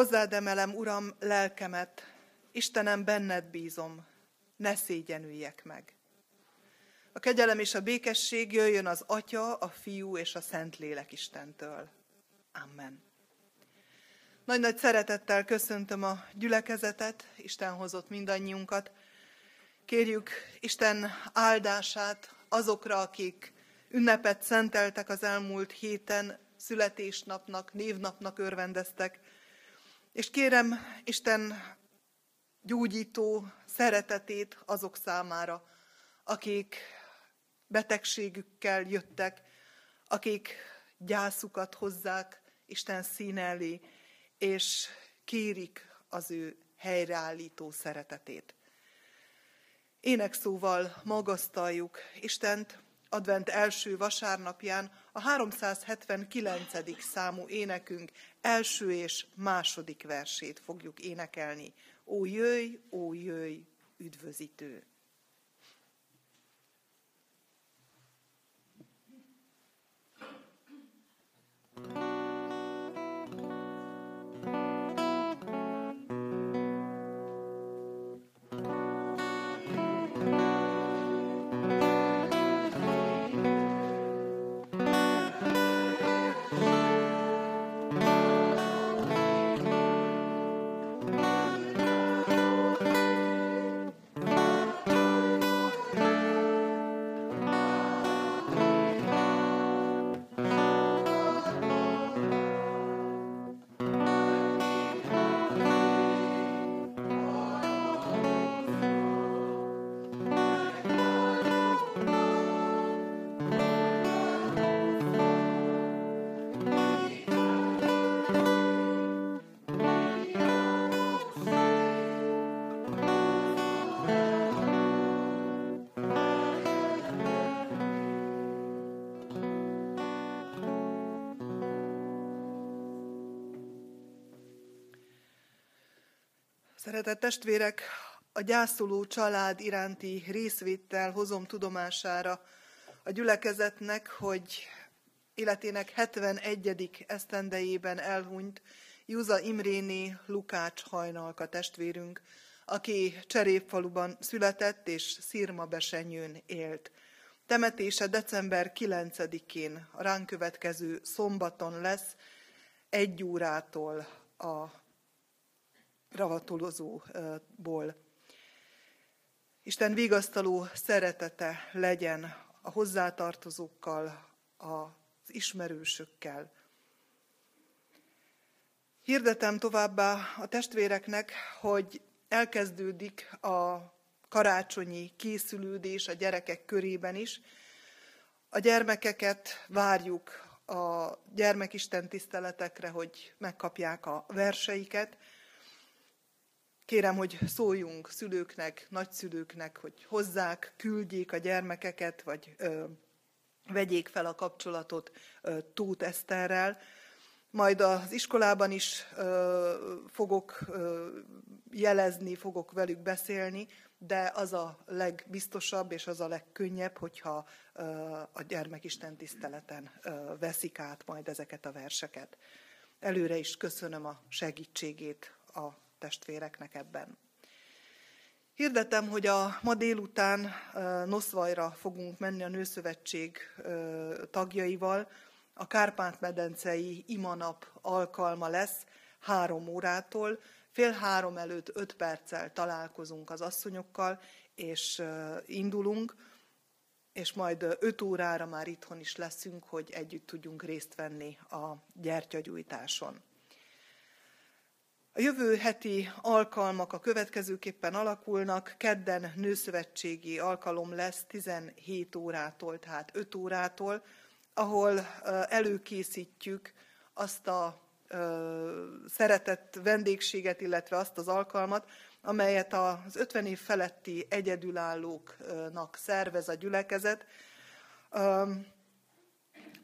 Hozzád emelem, Uram, lelkemet, Istenem, benned bízom, ne szégyenüljek meg. A kegyelem és a békesség jöjjön az Atya, a Fiú és a Szentlélek Istentől. Amen. Nagy-nagy szeretettel köszöntöm a gyülekezetet, Isten hozott mindannyiunkat. Kérjük Isten áldását azokra, akik ünnepet szenteltek az elmúlt héten, születésnapnak, névnapnak örvendeztek. És kérem Isten gyógyító szeretetét azok számára, akik betegségükkel jöttek, akik gyászukat hozzák Isten szín elé, és kérik az ő helyreállító szeretetét. Énekszóval magasztaljuk Istent, advent első vasárnapján a 379. számú énekünk első és második versét fogjuk énekelni. Ó jöjj, ó jöjj, üdvözítő! Szeretett testvérek, a gyászoló család iránti részvétel hozom tudomására a gyülekezetnek, hogy életének 71. esztendejében elhunyt Júza Imréni Lukács hajnalka testvérünk, aki Cserépfaluban született és Szirma besenyőn élt. Temetése december 9-én, a ránk következő szombaton lesz, egy órától a ravatolozóból. Isten vigasztaló szeretete legyen a hozzátartozókkal, az ismerősökkel. Hirdetem továbbá a testvéreknek, hogy elkezdődik a karácsonyi készülődés a gyerekek körében is. A gyermekeket várjuk a gyermekisten tiszteletekre, hogy megkapják a verseiket, Kérem, hogy szóljunk szülőknek, nagyszülőknek, hogy hozzák, küldjék a gyermekeket, vagy ö, vegyék fel a kapcsolatot ö, Tóth Eszterrel. Majd az iskolában is ö, fogok ö, jelezni, fogok velük beszélni, de az a legbiztosabb és az a legkönnyebb, hogyha ö, a gyermekisten tiszteleten ö, veszik át majd ezeket a verseket. Előre is köszönöm a segítségét a testvéreknek ebben. Hirdetem, hogy a ma délután Noszvajra fogunk menni a Nőszövetség tagjaival. A Kárpát-medencei imanap alkalma lesz három órától. Fél három előtt öt perccel találkozunk az asszonyokkal, és indulunk, és majd öt órára már itthon is leszünk, hogy együtt tudjunk részt venni a gyertyagyújtáson. A jövő heti alkalmak a következőképpen alakulnak. Kedden nőszövetségi alkalom lesz 17 órától, tehát 5 órától, ahol előkészítjük azt a szeretett vendégséget, illetve azt az alkalmat, amelyet az 50 év feletti egyedülállóknak szervez a gyülekezet.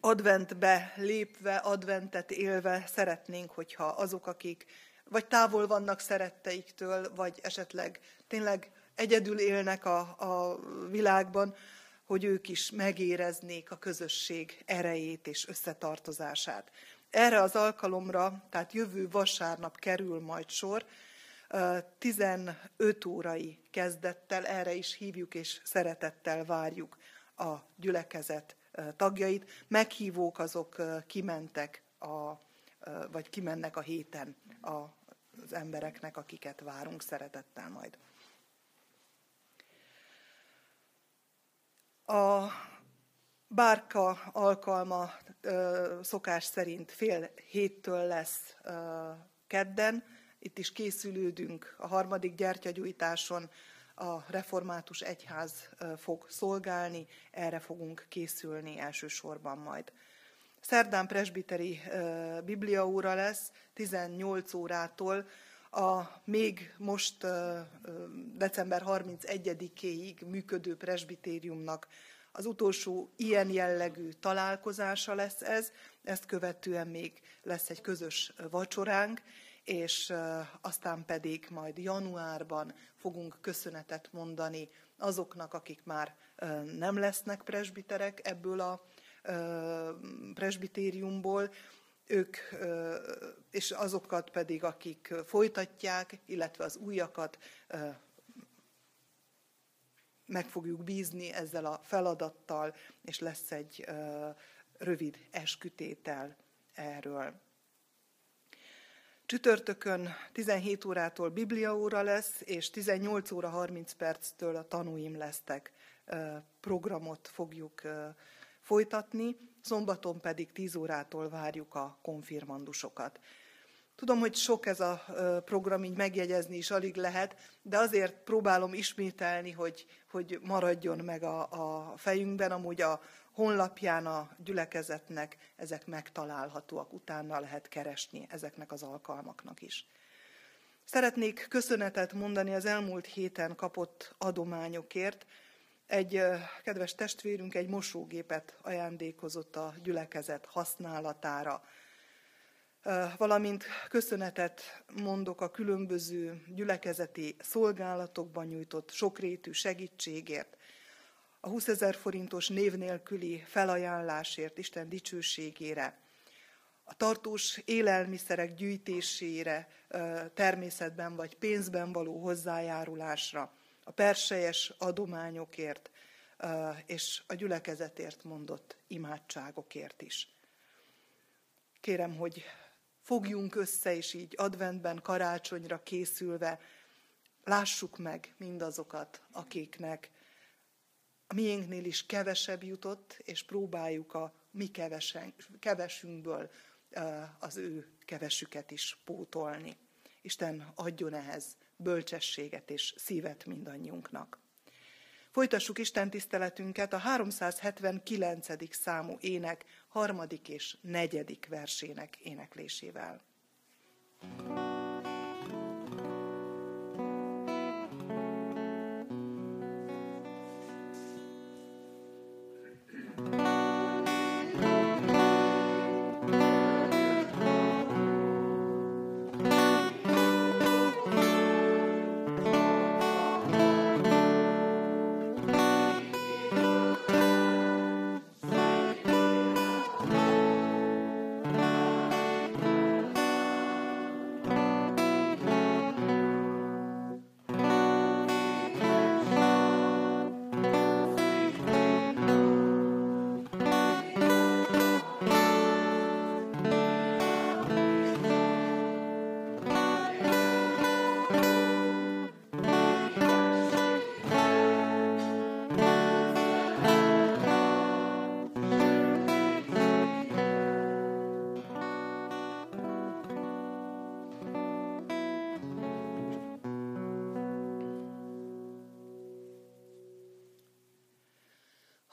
Adventbe lépve, adventet élve szeretnénk, hogyha azok, akik vagy távol vannak szeretteiktől, vagy esetleg tényleg egyedül élnek a, a világban, hogy ők is megéreznék a közösség erejét és összetartozását. Erre az alkalomra, tehát jövő vasárnap kerül majd sor, 15 órai kezdettel, erre is hívjuk és szeretettel várjuk a gyülekezet tagjait. Meghívók azok kimentek, a, vagy kimennek a héten az embereknek, akiket várunk szeretettel majd. A bárka alkalma szokás szerint fél héttől lesz kedden. Itt is készülődünk a harmadik gyertyagyújításon. A református egyház fog szolgálni, erre fogunk készülni elsősorban majd. Szerdán presbiteri bibliaóra lesz 18 órától, a még most december 31-éig működő presbitériumnak az utolsó ilyen jellegű találkozása lesz ez, ezt követően még lesz egy közös vacsoránk, és aztán pedig majd januárban fogunk köszönetet mondani azoknak, akik már nem lesznek presbiterek ebből a presbitériumból, ők, és azokat pedig, akik folytatják, illetve az újakat meg fogjuk bízni ezzel a feladattal, és lesz egy rövid eskütétel erről. Csütörtökön 17 órától Biblia óra lesz, és 18 óra 30 perctől a tanúim lesztek. Programot fogjuk folytatni, szombaton pedig 10 órától várjuk a konfirmandusokat. Tudom, hogy sok ez a program, így megjegyezni is alig lehet, de azért próbálom ismételni, hogy, hogy maradjon meg a, a fejünkben. Amúgy a honlapján a gyülekezetnek ezek megtalálhatóak, utána lehet keresni ezeknek az alkalmaknak is. Szeretnék köszönetet mondani az elmúlt héten kapott adományokért. Egy kedves testvérünk egy mosógépet ajándékozott a gyülekezet használatára. Valamint köszönetet mondok a különböző gyülekezeti szolgálatokban nyújtott sokrétű segítségért, a 20 ezer forintos név nélküli felajánlásért, Isten dicsőségére, a tartós élelmiszerek gyűjtésére, természetben vagy pénzben való hozzájárulásra, a perselyes adományokért és a gyülekezetért mondott imádságokért is. Kérem, hogy fogjunk össze, és így adventben, karácsonyra készülve lássuk meg mindazokat, akiknek a miénknél is kevesebb jutott, és próbáljuk a mi kevesen, kevesünkből az ő kevesüket is pótolni. Isten adjon ehhez bölcsességet és szívet mindannyiunknak. Folytassuk Isten tiszteletünket a 379. számú ének harmadik és negyedik versének éneklésével. thank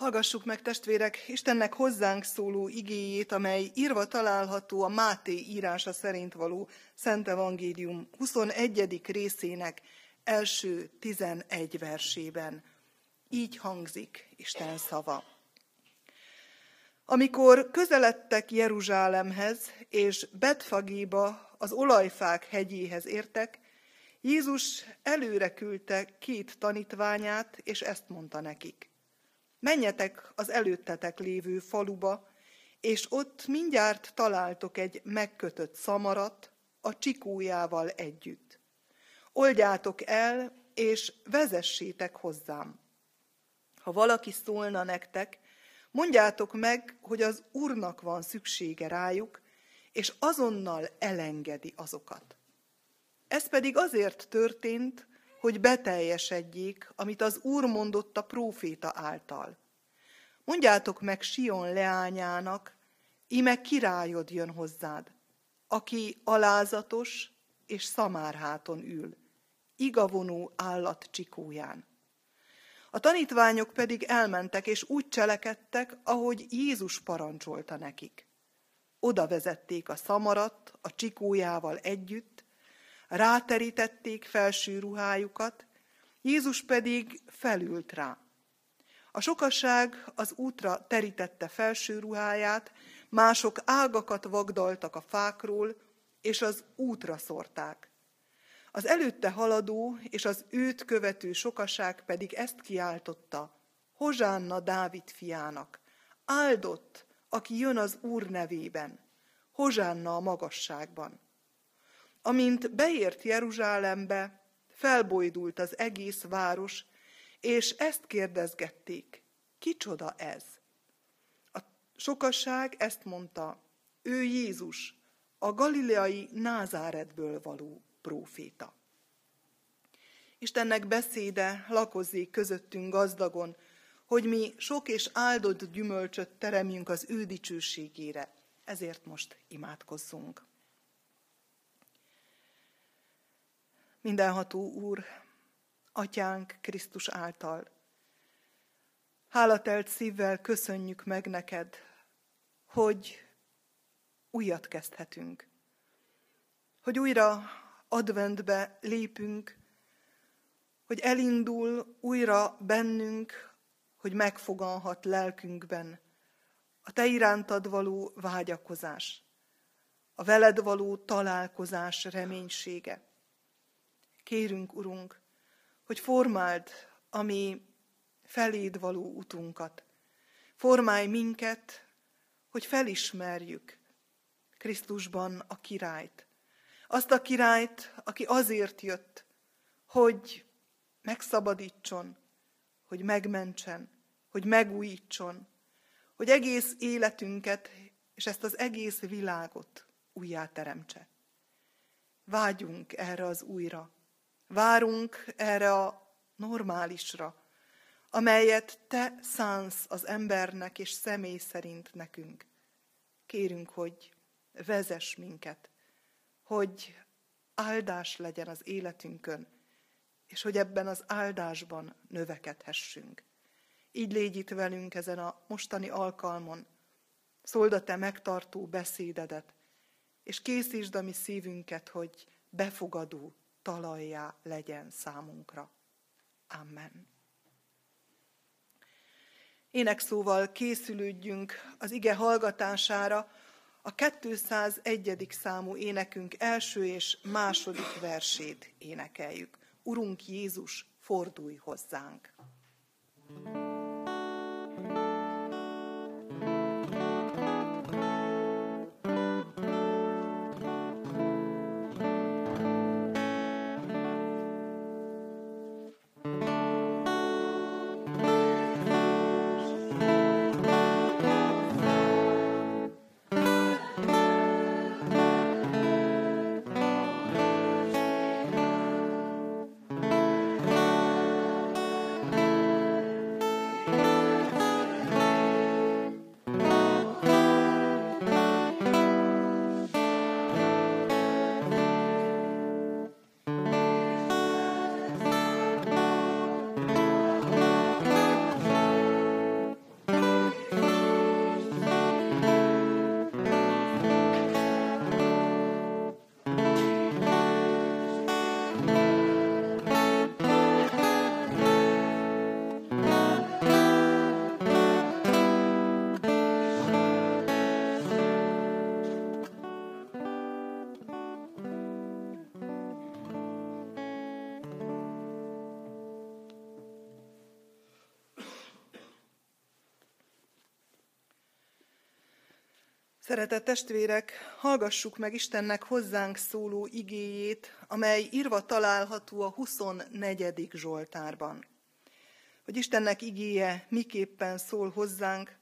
Hallgassuk meg, testvérek, Istennek hozzánk szóló igéjét, amely írva található a Máté írása szerint való Szent Evangélium 21. részének első 11 versében. Így hangzik Isten szava. Amikor közeledtek Jeruzsálemhez, és Betfagéba, az olajfák hegyéhez értek, Jézus előre küldte két tanítványát, és ezt mondta nekik. Menjetek az előttetek lévő faluba, és ott mindjárt találtok egy megkötött szamarat a csikójával együtt. Oldjátok el, és vezessétek hozzám. Ha valaki szólna nektek, mondjátok meg, hogy az Úrnak van szüksége rájuk, és azonnal elengedi azokat. Ez pedig azért történt, hogy beteljesedjék, amit az Úr mondott a próféta által. Mondjátok meg Sion leányának, íme királyod jön hozzád, aki alázatos és szamárháton ül, igavonó állat csikóján. A tanítványok pedig elmentek, és úgy cselekedtek, ahogy Jézus parancsolta nekik. Oda vezették a szamarat a csikójával együtt, ráterítették felső ruhájukat, Jézus pedig felült rá. A sokaság az útra terítette felső ruháját, mások ágakat vagdaltak a fákról, és az útra szórták. Az előtte haladó és az őt követő sokaság pedig ezt kiáltotta, Hozsánna Dávid fiának, áldott, aki jön az Úr nevében, Hozsánna a magasságban. Amint beért Jeruzsálembe, felbojdult az egész város, és ezt kérdezgették, kicsoda ez? A sokasság ezt mondta, ő Jézus, a galileai Názáretből való próféta. Istennek beszéde lakozzék közöttünk gazdagon, hogy mi sok és áldott gyümölcsöt teremjünk az ő dicsőségére. Ezért most imádkozzunk. Mindenható Úr, Atyánk Krisztus által, hálatelt szívvel köszönjük meg neked, hogy újat kezdhetünk, hogy újra adventbe lépünk, hogy elindul újra bennünk, hogy megfogalhat lelkünkben a Te irántad való vágyakozás, a veled való találkozás reménysége. Kérünk, Urunk, hogy formáld a mi feléd való utunkat. Formálj minket, hogy felismerjük Krisztusban a királyt, azt a királyt, aki azért jött, hogy megszabadítson, hogy megmentsen, hogy megújítson, hogy egész életünket és ezt az egész világot újjáteremtse. Vágyunk erre az újra. Várunk erre a normálisra, amelyet te szánsz az embernek és személy szerint nekünk. Kérünk, hogy vezess minket hogy áldás legyen az életünkön, és hogy ebben az áldásban növekedhessünk. Így légy itt velünk ezen a mostani alkalmon, szóld a te megtartó beszédedet, és készítsd a mi szívünket, hogy befogadó talajjá legyen számunkra. Amen. Énekszóval készülődjünk az ige hallgatására, a 201. számú énekünk első és második versét énekeljük. Urunk Jézus, fordulj hozzánk! thank you Szeretett testvérek, hallgassuk meg Istennek hozzánk szóló igéjét, amely írva található a 24. Zsoltárban. Hogy Istennek igéje miképpen szól hozzánk,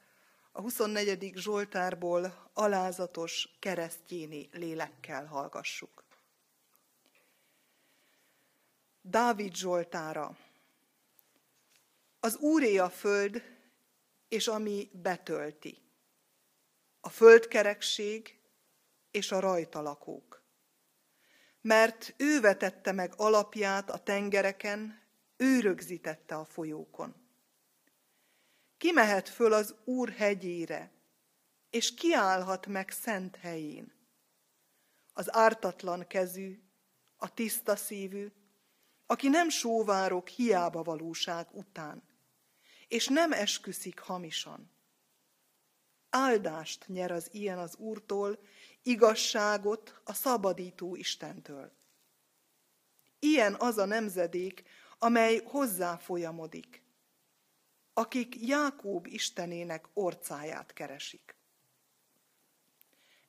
a 24. Zsoltárból alázatos keresztjéni lélekkel hallgassuk. Dávid Zsoltára. Az Úré a föld, és ami betölti a földkerekség és a rajta lakók. Mert ő vetette meg alapját a tengereken, ő rögzítette a folyókon. Ki mehet föl az Úr hegyére, és kiállhat meg szent helyén. Az ártatlan kezű, a tiszta szívű, aki nem sóvárok hiába valóság után, és nem esküszik hamisan áldást nyer az ilyen az Úrtól, igazságot a szabadító Istentől. Ilyen az a nemzedék, amely hozzá folyamodik, akik Jákób Istenének orcáját keresik.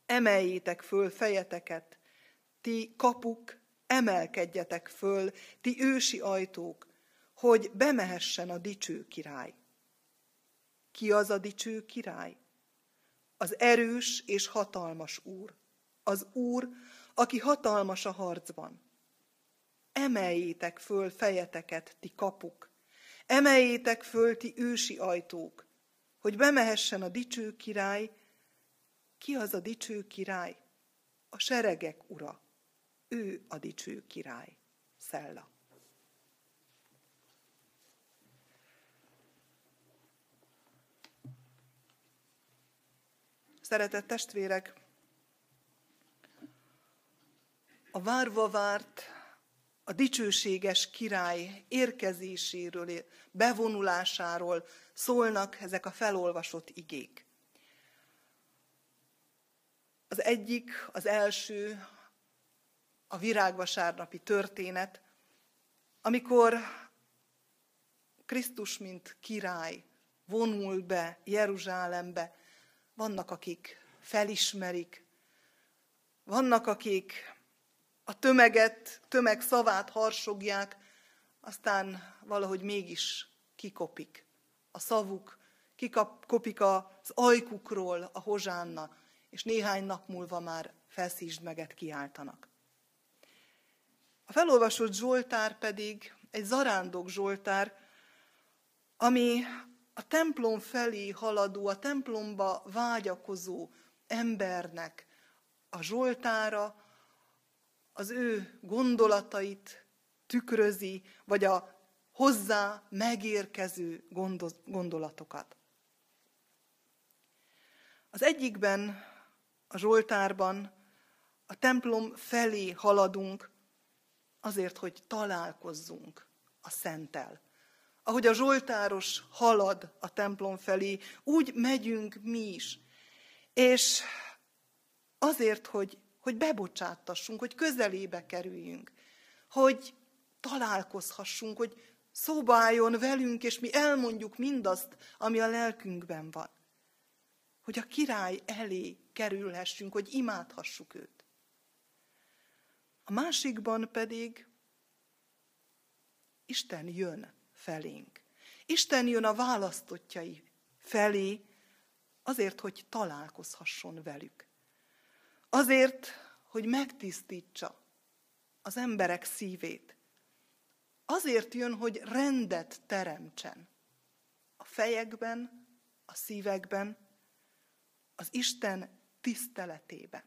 Emeljétek föl fejeteket, ti kapuk, emelkedjetek föl, ti ősi ajtók, hogy bemehessen a dicső király. Ki az a dicső király? Az erős és hatalmas Úr, az Úr, aki hatalmas a harcban. Emeljétek föl fejeteket, ti kapuk, emeljétek föl, ti ősi ajtók, hogy bemehessen a dicső király. Ki az a dicső király? A seregek ura. Ő a dicső király. Szella. Szeretett testvérek, a várva várt, a dicsőséges király érkezéséről, bevonulásáról szólnak ezek a felolvasott igék. Az egyik, az első, a virágvasárnapi történet, amikor Krisztus, mint király vonul be Jeruzsálembe, vannak, akik felismerik, vannak, akik a tömeget, tömeg szavát harsogják, aztán valahogy mégis kikopik a szavuk, kikopik az ajkukról a hozsánna, és néhány nap múlva már felszítsd meget kiáltanak. A felolvasott Zsoltár pedig egy zarándok Zsoltár, ami a templom felé haladó, a templomba vágyakozó embernek a Zsoltára, az ő gondolatait tükrözi, vagy a hozzá megérkező gondolatokat. Az egyikben, a Zsoltárban a templom felé haladunk azért, hogy találkozzunk a Szentel ahogy a Zsoltáros halad a templom felé, úgy megyünk mi is. És azért, hogy, hogy bebocsátassunk, hogy közelébe kerüljünk, hogy találkozhassunk, hogy szóba álljon velünk, és mi elmondjuk mindazt, ami a lelkünkben van. Hogy a király elé kerülhessünk, hogy imádhassuk őt. A másikban pedig Isten jön felénk. Isten jön a választottjai felé, azért, hogy találkozhasson velük. Azért, hogy megtisztítsa az emberek szívét. Azért jön, hogy rendet teremtsen a fejekben, a szívekben, az Isten tiszteletében.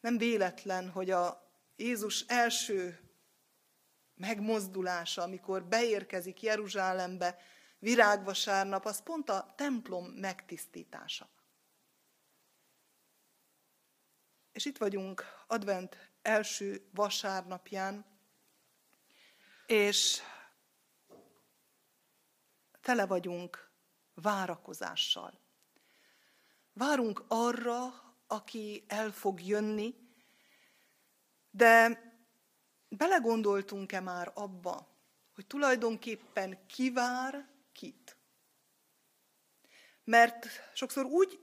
Nem véletlen, hogy a Jézus első megmozdulása, amikor beérkezik Jeruzsálembe virágvasárnap, az pont a templom megtisztítása. És itt vagyunk advent első vasárnapján, és tele vagyunk várakozással. Várunk arra, aki el fog jönni, de belegondoltunk-e már abba, hogy tulajdonképpen kivár kit? Mert sokszor úgy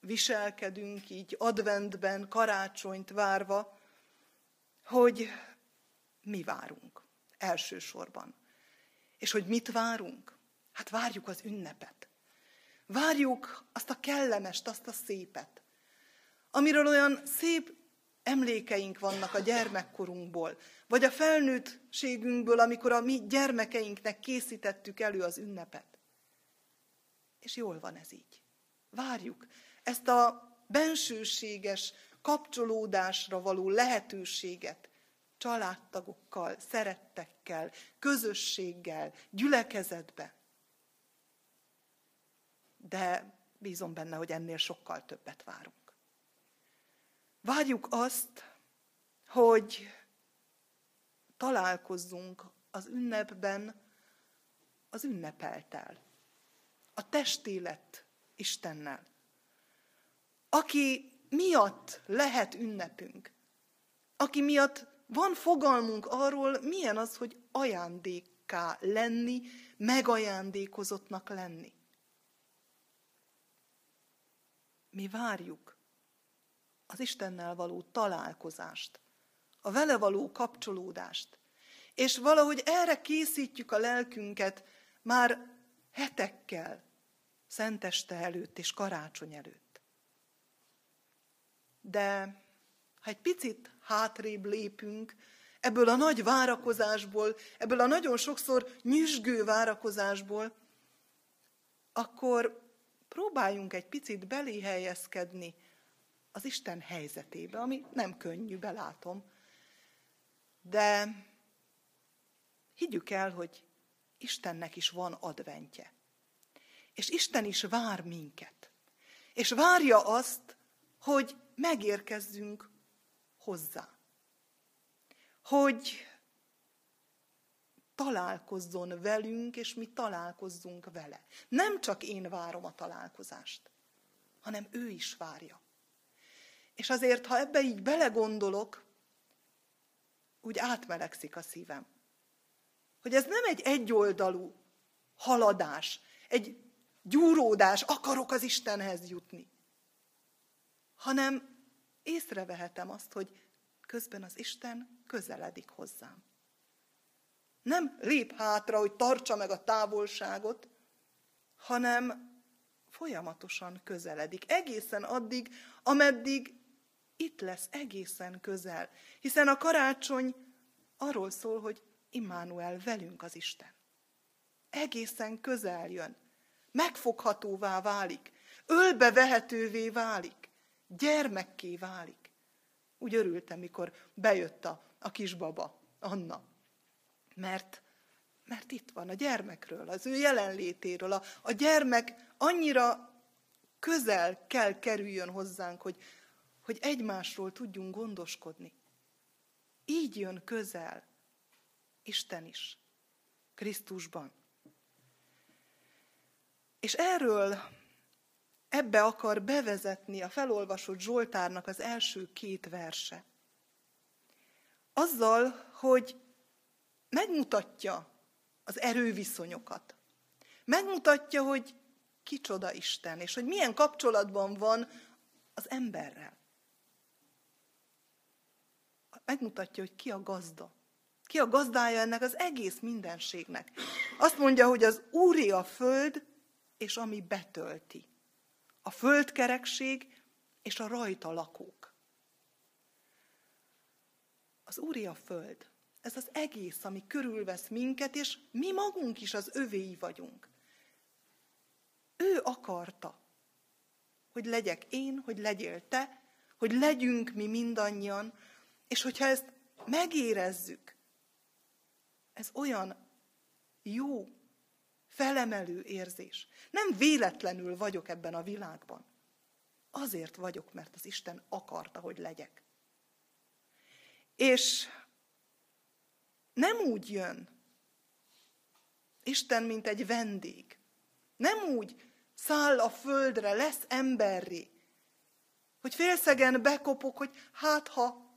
viselkedünk így adventben, karácsonyt várva, hogy mi várunk elsősorban. És hogy mit várunk? Hát várjuk az ünnepet. Várjuk azt a kellemest, azt a szépet, amiről olyan szép emlékeink vannak a gyermekkorunkból, vagy a felnőttségünkből, amikor a mi gyermekeinknek készítettük elő az ünnepet. És jól van ez így. Várjuk ezt a bensőséges kapcsolódásra való lehetőséget családtagokkal, szerettekkel, közösséggel, gyülekezetbe. De bízom benne, hogy ennél sokkal többet várunk. Várjuk azt, hogy találkozzunk az ünnepben az ünnepeltel, a testélet Istennel, aki miatt lehet ünnepünk, aki miatt van fogalmunk arról, milyen az, hogy ajándékká lenni, megajándékozottnak lenni. Mi várjuk az Istennel való találkozást, a vele való kapcsolódást. És valahogy erre készítjük a lelkünket már hetekkel, szenteste előtt és karácsony előtt. De ha egy picit hátrébb lépünk, ebből a nagy várakozásból, ebből a nagyon sokszor nyüzsgő várakozásból, akkor próbáljunk egy picit belé helyezkedni az Isten helyzetébe, ami nem könnyű, belátom. De higgyük el, hogy Istennek is van adventje. És Isten is vár minket. És várja azt, hogy megérkezzünk hozzá. Hogy találkozzon velünk, és mi találkozzunk vele. Nem csak én várom a találkozást, hanem ő is várja. És azért, ha ebbe így belegondolok, úgy átmelegszik a szívem. Hogy ez nem egy egyoldalú haladás, egy gyúródás, akarok az Istenhez jutni, hanem észrevehetem azt, hogy közben az Isten közeledik hozzám. Nem lép hátra, hogy tartsa meg a távolságot, hanem folyamatosan közeledik. Egészen addig, ameddig itt lesz egészen közel. Hiszen a karácsony arról szól, hogy Immanuel velünk az Isten. Egészen közel jön. Megfoghatóvá válik. Ölbe vehetővé válik. Gyermekké válik. Úgy örültem, mikor bejött a, a kisbaba, Anna. Mert, mert itt van a gyermekről, az ő jelenlétéről. A, a gyermek annyira közel kell kerüljön hozzánk, hogy hogy egymásról tudjunk gondoskodni. Így jön közel Isten is, Krisztusban. És erről ebbe akar bevezetni a felolvasott Zsoltárnak az első két verse. Azzal, hogy megmutatja az erőviszonyokat. Megmutatja, hogy kicsoda Isten, és hogy milyen kapcsolatban van az emberrel megmutatja, hogy ki a gazda. Ki a gazdája ennek az egész mindenségnek. Azt mondja, hogy az úri a föld, és ami betölti. A földkerekség és a rajta lakók. Az úri a föld. Ez az egész, ami körülvesz minket, és mi magunk is az övéi vagyunk. Ő akarta, hogy legyek én, hogy legyél te, hogy legyünk mi mindannyian, és hogyha ezt megérezzük, ez olyan jó, felemelő érzés. Nem véletlenül vagyok ebben a világban. Azért vagyok, mert az Isten akarta, hogy legyek. És nem úgy jön Isten, mint egy vendég. Nem úgy száll a földre, lesz emberré, hogy félszegen bekopok, hogy hát ha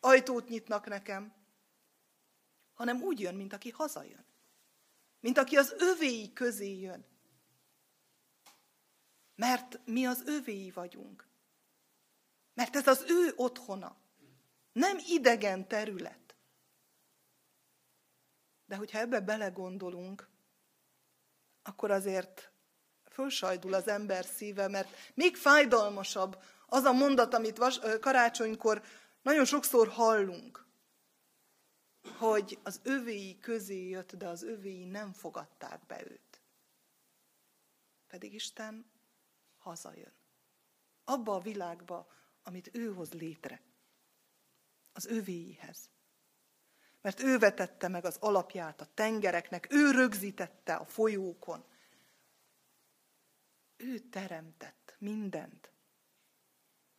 ajtót nyitnak nekem, hanem úgy jön, mint aki hazajön. Mint aki az övéi közé jön. Mert mi az övéi vagyunk. Mert ez az ő otthona. Nem idegen terület. De hogyha ebbe belegondolunk, akkor azért fölsajdul az ember szíve, mert még fájdalmasabb az a mondat, amit vas, karácsonykor nagyon sokszor hallunk, hogy az övéi közé jött, de az övéi nem fogadták be őt. Pedig Isten hazajön. Abba a világba, amit ő hoz létre. Az övéihez. Mert ő vetette meg az alapját a tengereknek, ő rögzítette a folyókon. Ő teremtett mindent,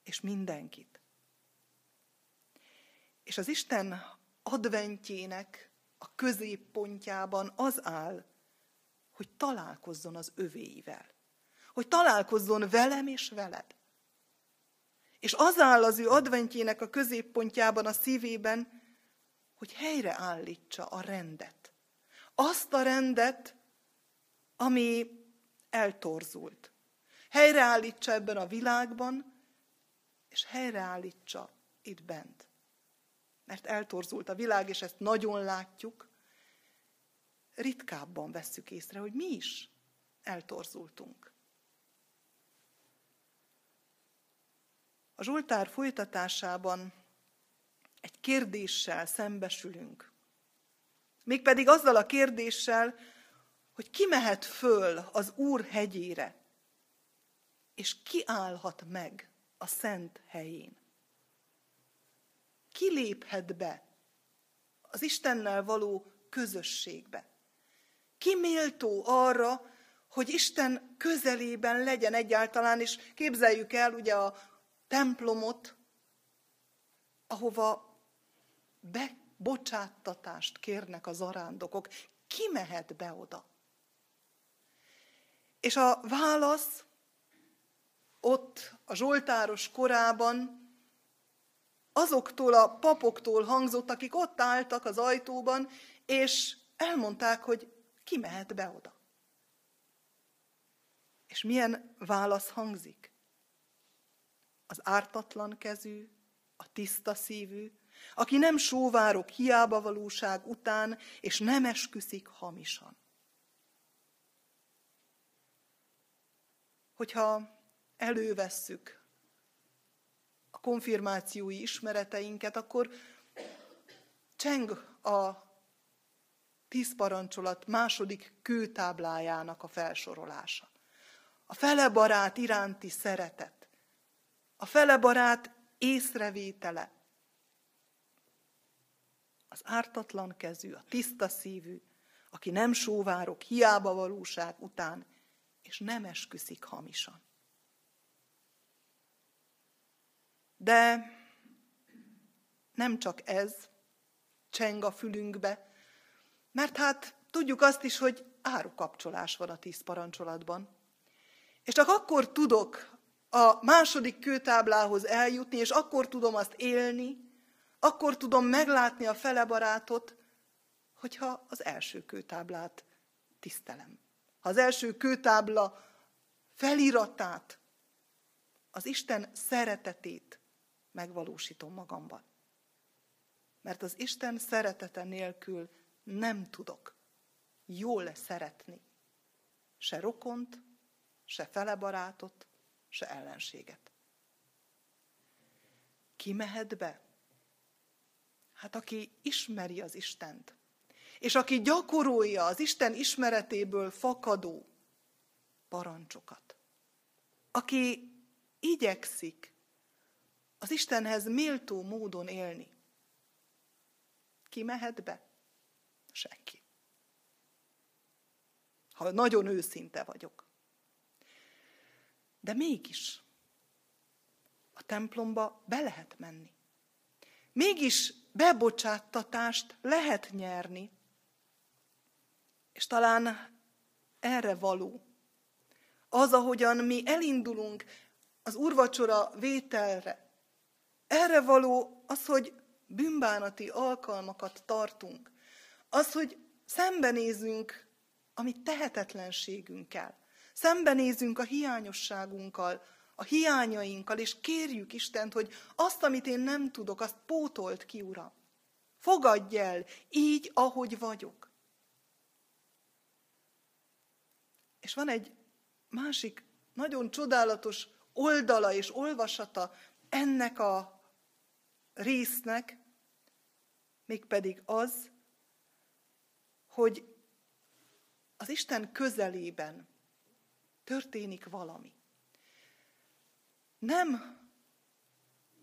és mindenkit. És az Isten adventjének a középpontjában az áll, hogy találkozzon az övéivel. Hogy találkozzon velem és veled. És az áll az ő adventjének a középpontjában, a szívében, hogy helyreállítsa a rendet. Azt a rendet, ami eltorzult. Helyreállítsa ebben a világban, és helyreállítsa itt bent. Mert eltorzult a világ, és ezt nagyon látjuk. Ritkábban vesszük észre, hogy mi is eltorzultunk. A Zsoltár folytatásában egy kérdéssel szembesülünk. Mégpedig azzal a kérdéssel, hogy ki mehet föl az Úr hegyére, és ki állhat meg a szent helyén. Ki léphet be az Istennel való közösségbe? Ki méltó arra, hogy Isten közelében legyen egyáltalán, és képzeljük el ugye a templomot, ahova bebocsáttatást kérnek az arándokok. Ki mehet be oda? És a válasz ott a Zsoltáros korában azoktól a papoktól hangzott, akik ott álltak az ajtóban, és elmondták, hogy ki mehet be oda. És milyen válasz hangzik? Az ártatlan kezű, a tiszta szívű, aki nem sóvárok hiába valóság után, és nem esküszik hamisan. Hogyha elővesszük konfirmációi ismereteinket, akkor cseng a tíz parancsolat második kőtáblájának a felsorolása. A felebarát iránti szeretet, a felebarát észrevétele, az ártatlan kezű, a tiszta szívű, aki nem sóvárok hiába valóság után, és nem esküszik hamisan. De nem csak ez cseng a fülünkbe, mert hát tudjuk azt is, hogy árukapcsolás van a tíz parancsolatban. És csak akkor tudok a második kőtáblához eljutni, és akkor tudom azt élni, akkor tudom meglátni a fele barátot, hogyha az első kőtáblát tisztelem. Ha az első kőtábla feliratát, az Isten szeretetét megvalósítom magamban. Mert az Isten szeretete nélkül nem tudok jól szeretni. Se rokont, se felebarátot, se ellenséget. Ki mehet be? Hát aki ismeri az Istent, és aki gyakorolja az Isten ismeretéből fakadó parancsokat, aki igyekszik az Istenhez méltó módon élni, ki mehet be? Senki. Ha nagyon őszinte vagyok. De mégis a templomba be lehet menni. Mégis bebocsáttatást lehet nyerni. És talán erre való. Az, ahogyan mi elindulunk az urvacsora vételre, erre való az, hogy bűnbánati alkalmakat tartunk. Az, hogy szembenézünk a mi tehetetlenségünkkel. Szembenézünk a hiányosságunkkal, a hiányainkkal, és kérjük Istent, hogy azt, amit én nem tudok, azt pótolt ki, Uram. Fogadj el, így, ahogy vagyok. És van egy másik nagyon csodálatos oldala és olvasata ennek a résznek, mégpedig az, hogy az Isten közelében történik valami. Nem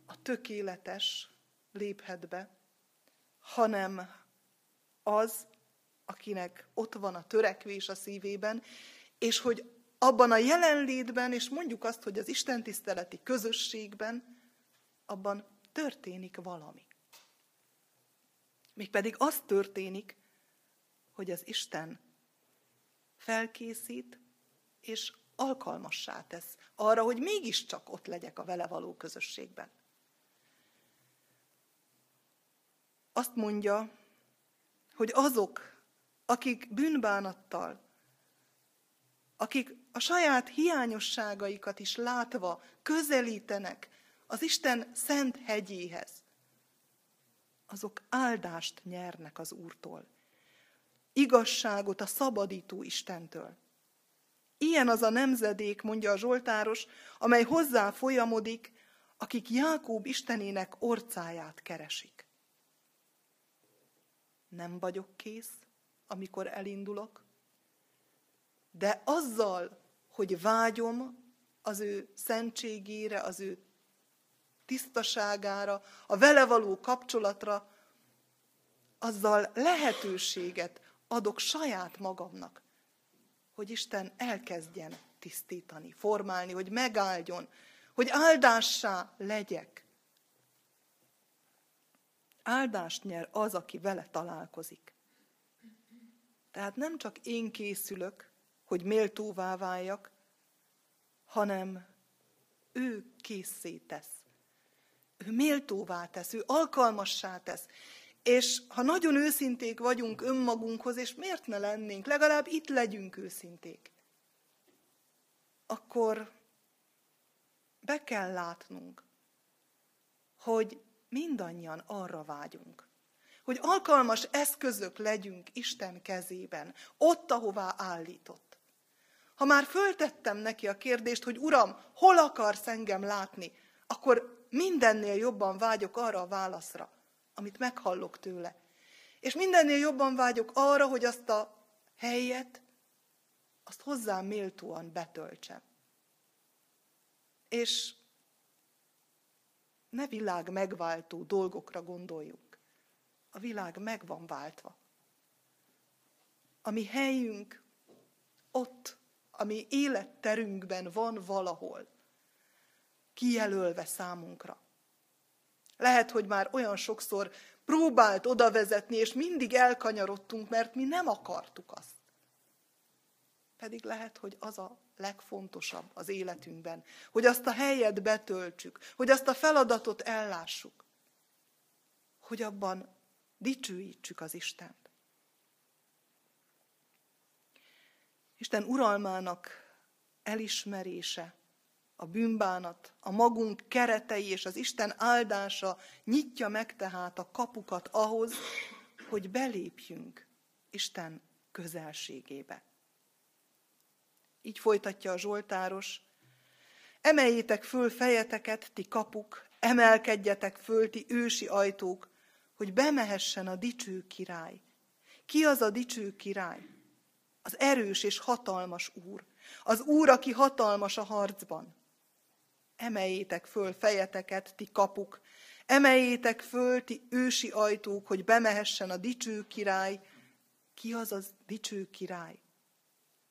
a tökéletes léphet be, hanem az, akinek ott van a törekvés a szívében, és hogy abban a jelenlétben, és mondjuk azt, hogy az Isten tiszteleti közösségben, abban történik valami. Mégpedig az történik, hogy az Isten felkészít, és alkalmassá tesz arra, hogy mégiscsak ott legyek a vele való közösségben. Azt mondja, hogy azok, akik bűnbánattal, akik a saját hiányosságaikat is látva közelítenek az Isten szent hegyéhez, azok áldást nyernek az Úrtól. Igazságot a szabadító Istentől. Ilyen az a nemzedék, mondja a Zsoltáros, amely hozzá folyamodik, akik Jákób Istenének orcáját keresik. Nem vagyok kész, amikor elindulok, de azzal, hogy vágyom az ő szentségére, az ő tisztaságára, a vele való kapcsolatra, azzal lehetőséget adok saját magamnak, hogy Isten elkezdjen tisztítani, formálni, hogy megáldjon, hogy áldássá legyek. Áldást nyer az, aki vele találkozik. Tehát nem csak én készülök, hogy méltóvá váljak, hanem ő készé tesz. Ő méltóvá tesz, ő alkalmassá tesz. És ha nagyon őszinték vagyunk önmagunkhoz, és miért ne lennénk, legalább itt legyünk őszinték, akkor be kell látnunk, hogy mindannyian arra vágyunk, hogy alkalmas eszközök legyünk Isten kezében, ott, ahová állított. Ha már föltettem neki a kérdést, hogy Uram, hol akarsz engem látni, akkor mindennél jobban vágyok arra a válaszra, amit meghallok tőle. És mindennél jobban vágyok arra, hogy azt a helyet, azt hozzám méltóan betöltsem. És ne világ megváltó dolgokra gondoljunk. A világ meg van váltva. A mi helyünk ott, ami életterünkben van valahol, kijelölve számunkra. Lehet, hogy már olyan sokszor próbált oda vezetni, és mindig elkanyarodtunk, mert mi nem akartuk azt. Pedig lehet, hogy az a legfontosabb az életünkben, hogy azt a helyet betöltsük, hogy azt a feladatot ellássuk, hogy abban dicsőítsük az Istent. Isten uralmának elismerése a bűnbánat, a magunk keretei és az Isten áldása nyitja meg tehát a kapukat ahhoz, hogy belépjünk Isten közelségébe. Így folytatja a Zsoltáros, emeljétek föl fejeteket, ti kapuk, emelkedjetek föl, ti ősi ajtók, hogy bemehessen a dicső király. Ki az a dicső király? Az erős és hatalmas úr. Az úr, aki hatalmas a harcban. Emeljétek föl fejeteket, ti kapuk, emeljétek föl, ti ősi ajtók, hogy bemehessen a dicső király. Ki az az dicső király?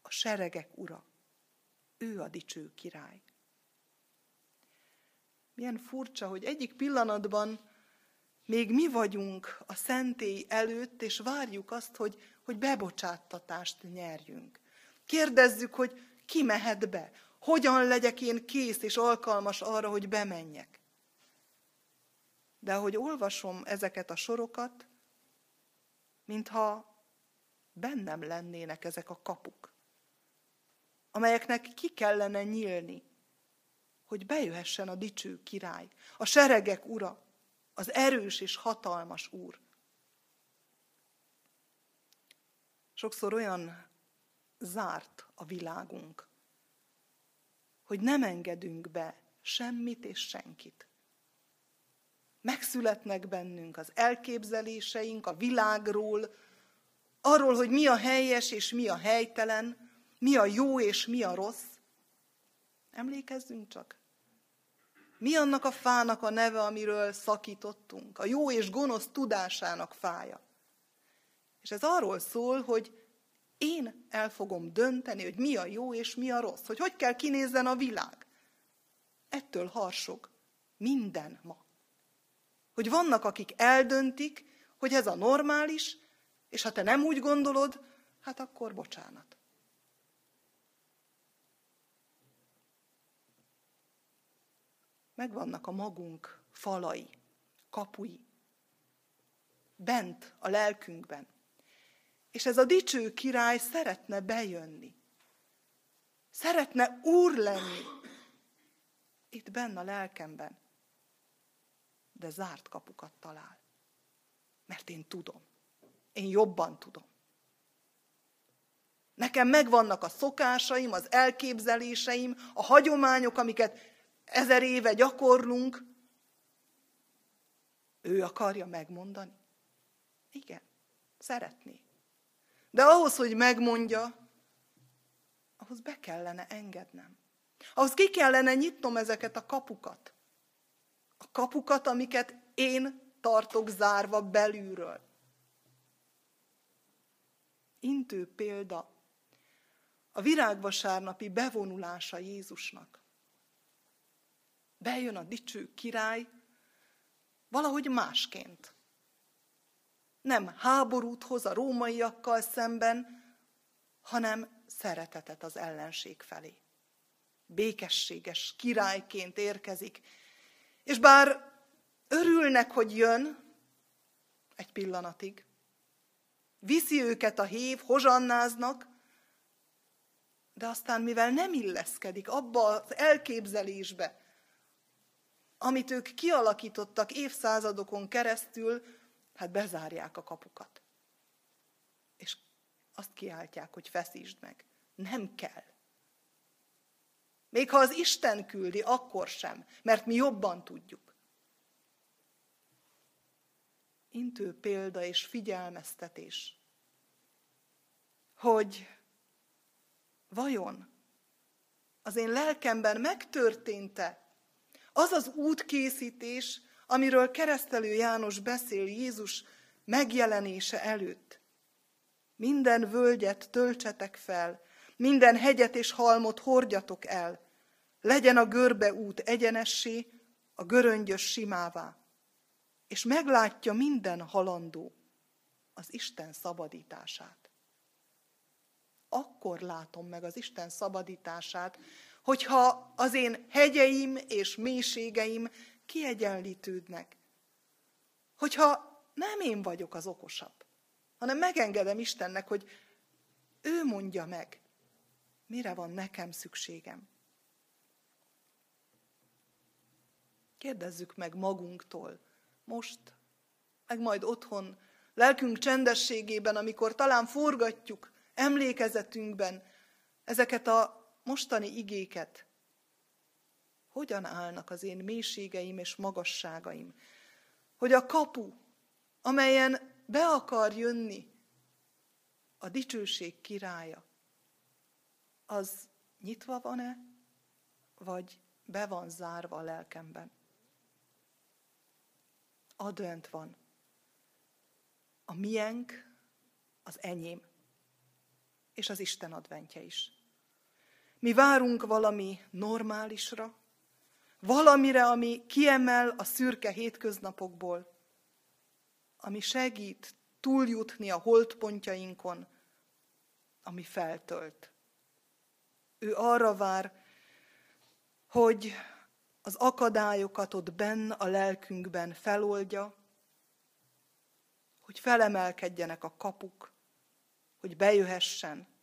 A seregek ura. Ő a dicső király. Milyen furcsa, hogy egyik pillanatban még mi vagyunk a szentély előtt, és várjuk azt, hogy, hogy bebocsáttatást nyerjünk. Kérdezzük, hogy ki mehet be, hogyan legyek én kész és alkalmas arra, hogy bemenjek. De ahogy olvasom ezeket a sorokat, mintha bennem lennének ezek a kapuk, amelyeknek ki kellene nyílni, hogy bejöhessen a dicső király, a seregek ura, az erős és hatalmas úr. Sokszor olyan zárt a világunk, hogy nem engedünk be semmit és senkit. Megszületnek bennünk az elképzeléseink a világról, arról, hogy mi a helyes és mi a helytelen, mi a jó és mi a rossz. Emlékezzünk csak. Mi annak a fának a neve, amiről szakítottunk? A jó és gonosz tudásának fája. És ez arról szól, hogy én el fogom dönteni, hogy mi a jó és mi a rossz, hogy hogy kell kinézzen a világ. Ettől harsog minden ma. Hogy vannak, akik eldöntik, hogy ez a normális, és ha te nem úgy gondolod, hát akkor bocsánat. Megvannak a magunk falai, kapui, bent a lelkünkben. És ez a dicső király szeretne bejönni. Szeretne úr lenni. Itt benne a lelkemben. De zárt kapukat talál. Mert én tudom. Én jobban tudom. Nekem megvannak a szokásaim, az elképzeléseim, a hagyományok, amiket ezer éve gyakorlunk. Ő akarja megmondani? Igen, szeretné. De ahhoz, hogy megmondja, ahhoz be kellene engednem. Ahhoz ki kellene nyitnom ezeket a kapukat. A kapukat, amiket én tartok zárva belülről. Intő példa a virágvasárnapi bevonulása Jézusnak. Bejön a dicső király valahogy másként nem háborút hoz a rómaiakkal szemben, hanem szeretetet az ellenség felé. Békességes királyként érkezik, és bár örülnek, hogy jön, egy pillanatig, viszi őket a hív, hozsannáznak, de aztán mivel nem illeszkedik abba az elképzelésbe, amit ők kialakítottak évszázadokon keresztül, hát bezárják a kapukat. És azt kiáltják, hogy feszítsd meg. Nem kell. Még ha az Isten küldi, akkor sem, mert mi jobban tudjuk. Intő példa és figyelmeztetés, hogy vajon az én lelkemben megtörtént-e az az útkészítés, amiről keresztelő János beszél Jézus megjelenése előtt. Minden völgyet töltsetek fel, minden hegyet és halmot hordjatok el, legyen a görbe út egyenessé, a göröngyös simává, és meglátja minden halandó az Isten szabadítását. Akkor látom meg az Isten szabadítását, hogyha az én hegyeim és mélységeim kiegyenlítődnek. Hogyha nem én vagyok az okosabb, hanem megengedem Istennek, hogy ő mondja meg, mire van nekem szükségem. Kérdezzük meg magunktól, most, meg majd otthon, lelkünk csendességében, amikor talán forgatjuk emlékezetünkben ezeket a mostani igéket, hogyan állnak az én mélységeim és magasságaim. Hogy a kapu, amelyen be akar jönni a dicsőség királya, az nyitva van-e, vagy be van zárva a lelkemben? Advent van. A miénk, az enyém, és az Isten adventje is. Mi várunk valami normálisra, Valamire, ami kiemel a szürke hétköznapokból, ami segít túljutni a holdpontjainkon, ami feltölt. Ő arra vár, hogy az akadályokat ott benn a lelkünkben feloldja, hogy felemelkedjenek a kapuk, hogy bejöhessen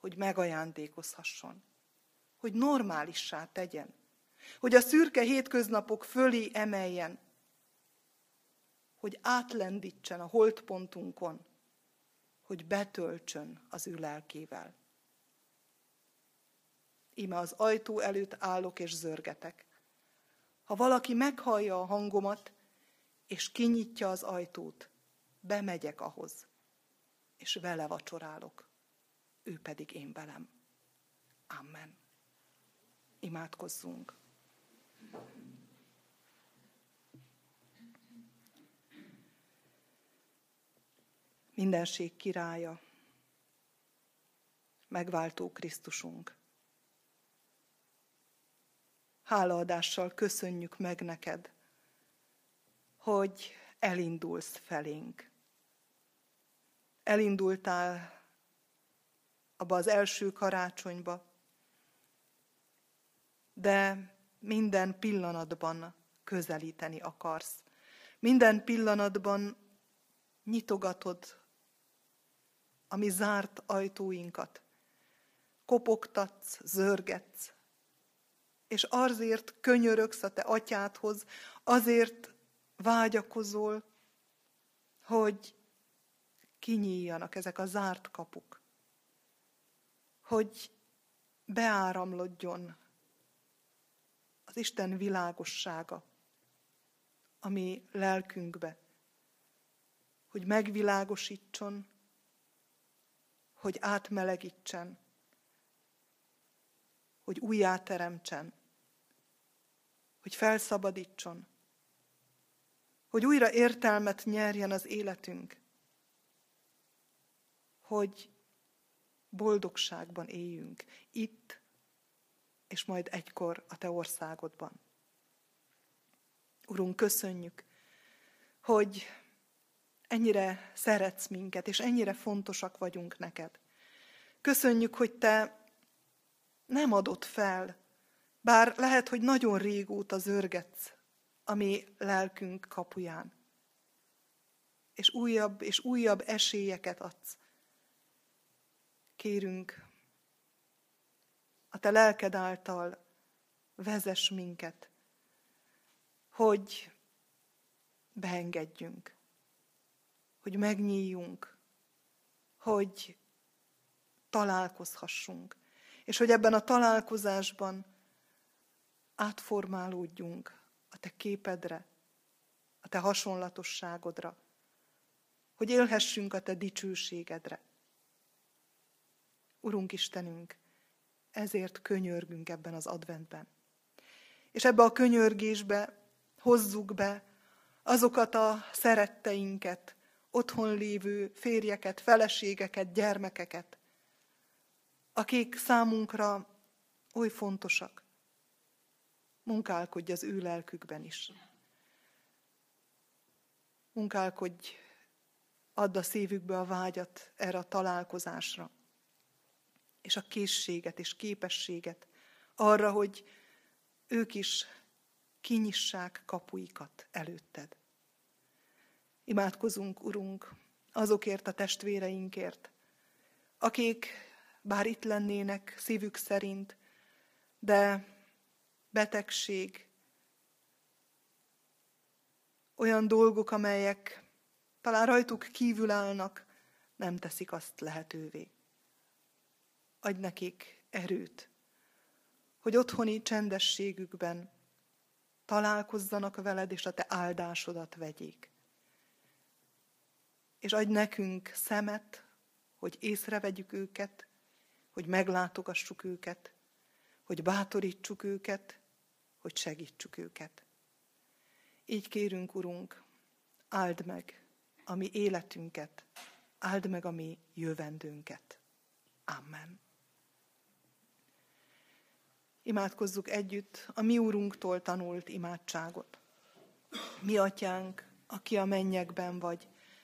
hogy megajándékozhasson, hogy normálissá tegyen, hogy a szürke hétköznapok fölé emeljen, hogy átlendítsen a holtpontunkon, hogy betöltsön az ő lelkével. Íme az ajtó előtt állok és zörgetek. Ha valaki meghallja a hangomat, és kinyitja az ajtót, bemegyek ahhoz, és vele vacsorálok, ő pedig én velem. Amen. Imádkozzunk. Mindenség királya, megváltó Krisztusunk. Hálaadással köszönjük meg neked, hogy elindulsz felénk. Elindultál abba az első karácsonyba, de minden pillanatban közelíteni akarsz. Minden pillanatban nyitogatod a mi zárt ajtóinkat. Kopogtatsz, zörgetsz, és azért könyörögsz a te atyádhoz, azért vágyakozol, hogy kinyíljanak ezek a zárt kapuk, hogy beáramlodjon az Isten világossága, ami lelkünkbe, hogy megvilágosítson, hogy átmelegítsen, hogy újjáteremtsen, hogy felszabadítson, hogy újra értelmet nyerjen az életünk, hogy boldogságban éljünk itt, és majd egykor a Te országodban. Urunk, köszönjük, hogy ennyire szeretsz minket, és ennyire fontosak vagyunk neked. Köszönjük, hogy Te nem adott fel, bár lehet, hogy nagyon régóta zörgetsz a mi lelkünk kapuján. És újabb és újabb esélyeket adsz. Kérünk, a te lelked által vezess minket, hogy beengedjünk, hogy megnyíljunk, hogy találkozhassunk, és hogy ebben a találkozásban átformálódjunk a te képedre, a te hasonlatosságodra, hogy élhessünk a te dicsőségedre. Urunk Istenünk, ezért könyörgünk ebben az adventben. És ebbe a könyörgésbe hozzuk be azokat a szeretteinket, otthon lévő férjeket, feleségeket, gyermekeket, akik számunkra oly fontosak, munkálkodj az ő lelkükben is. Munkálkodj, add a szívükbe a vágyat erre a találkozásra, és a készséget és képességet arra, hogy ők is kinyissák kapuikat előtted. Imádkozunk, Urunk, azokért a testvéreinkért, akik bár itt lennének szívük szerint, de betegség, olyan dolgok, amelyek talán rajtuk kívül állnak, nem teszik azt lehetővé. Adj nekik erőt, hogy otthoni csendességükben találkozzanak veled, és a te áldásodat vegyék. És adj nekünk szemet, hogy észrevegyük őket, hogy meglátogassuk őket, hogy bátorítsuk őket, hogy segítsük őket. Így kérünk, Urunk, áld meg a mi életünket, áld meg a mi jövendőnket. Amen. Imádkozzuk együtt a mi Úrunktól tanult imádságot. Mi atyánk, aki a mennyekben vagy,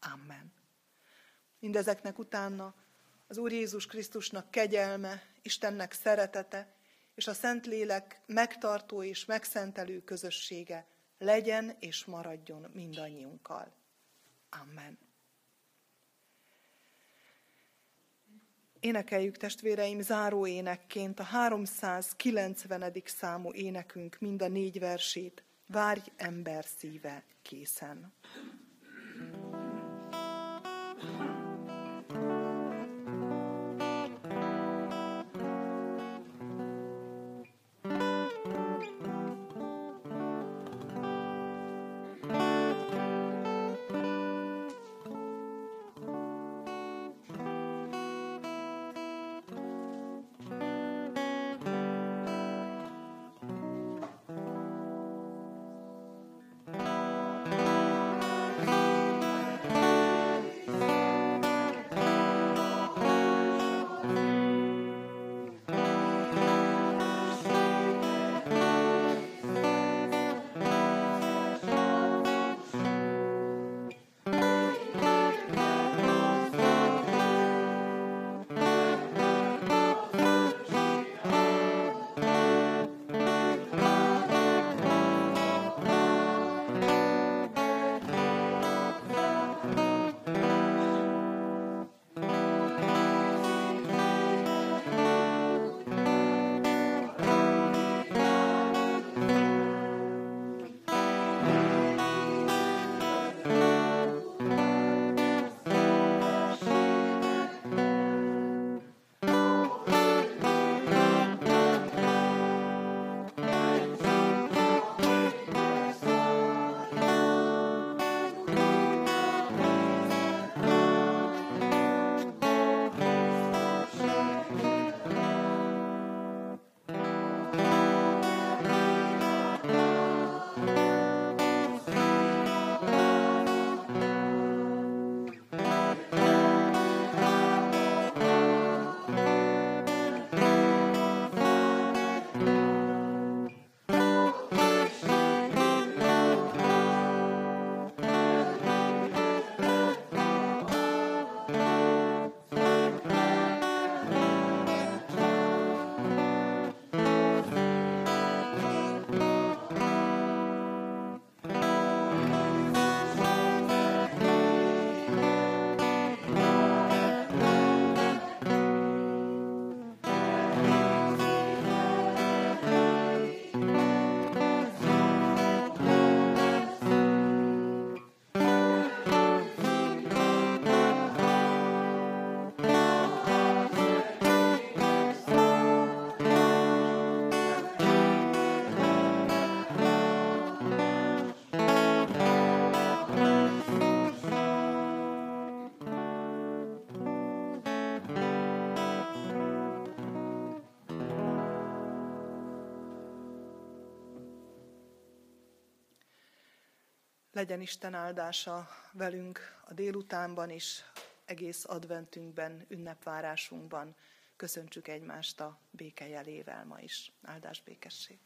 Amen. Mindezeknek utána az Úr Jézus Krisztusnak kegyelme, Istennek szeretete, és a Szentlélek megtartó és megszentelő közössége legyen és maradjon mindannyiunkkal. Amen. Énekeljük testvéreim záró énekként a 390. számú énekünk mind a négy versét. Várj ember szíve készen. Legyen Isten áldása velünk a délutánban is, egész adventünkben, ünnepvárásunkban. Köszöntsük egymást a béke jelével ma is. Áldás békesség!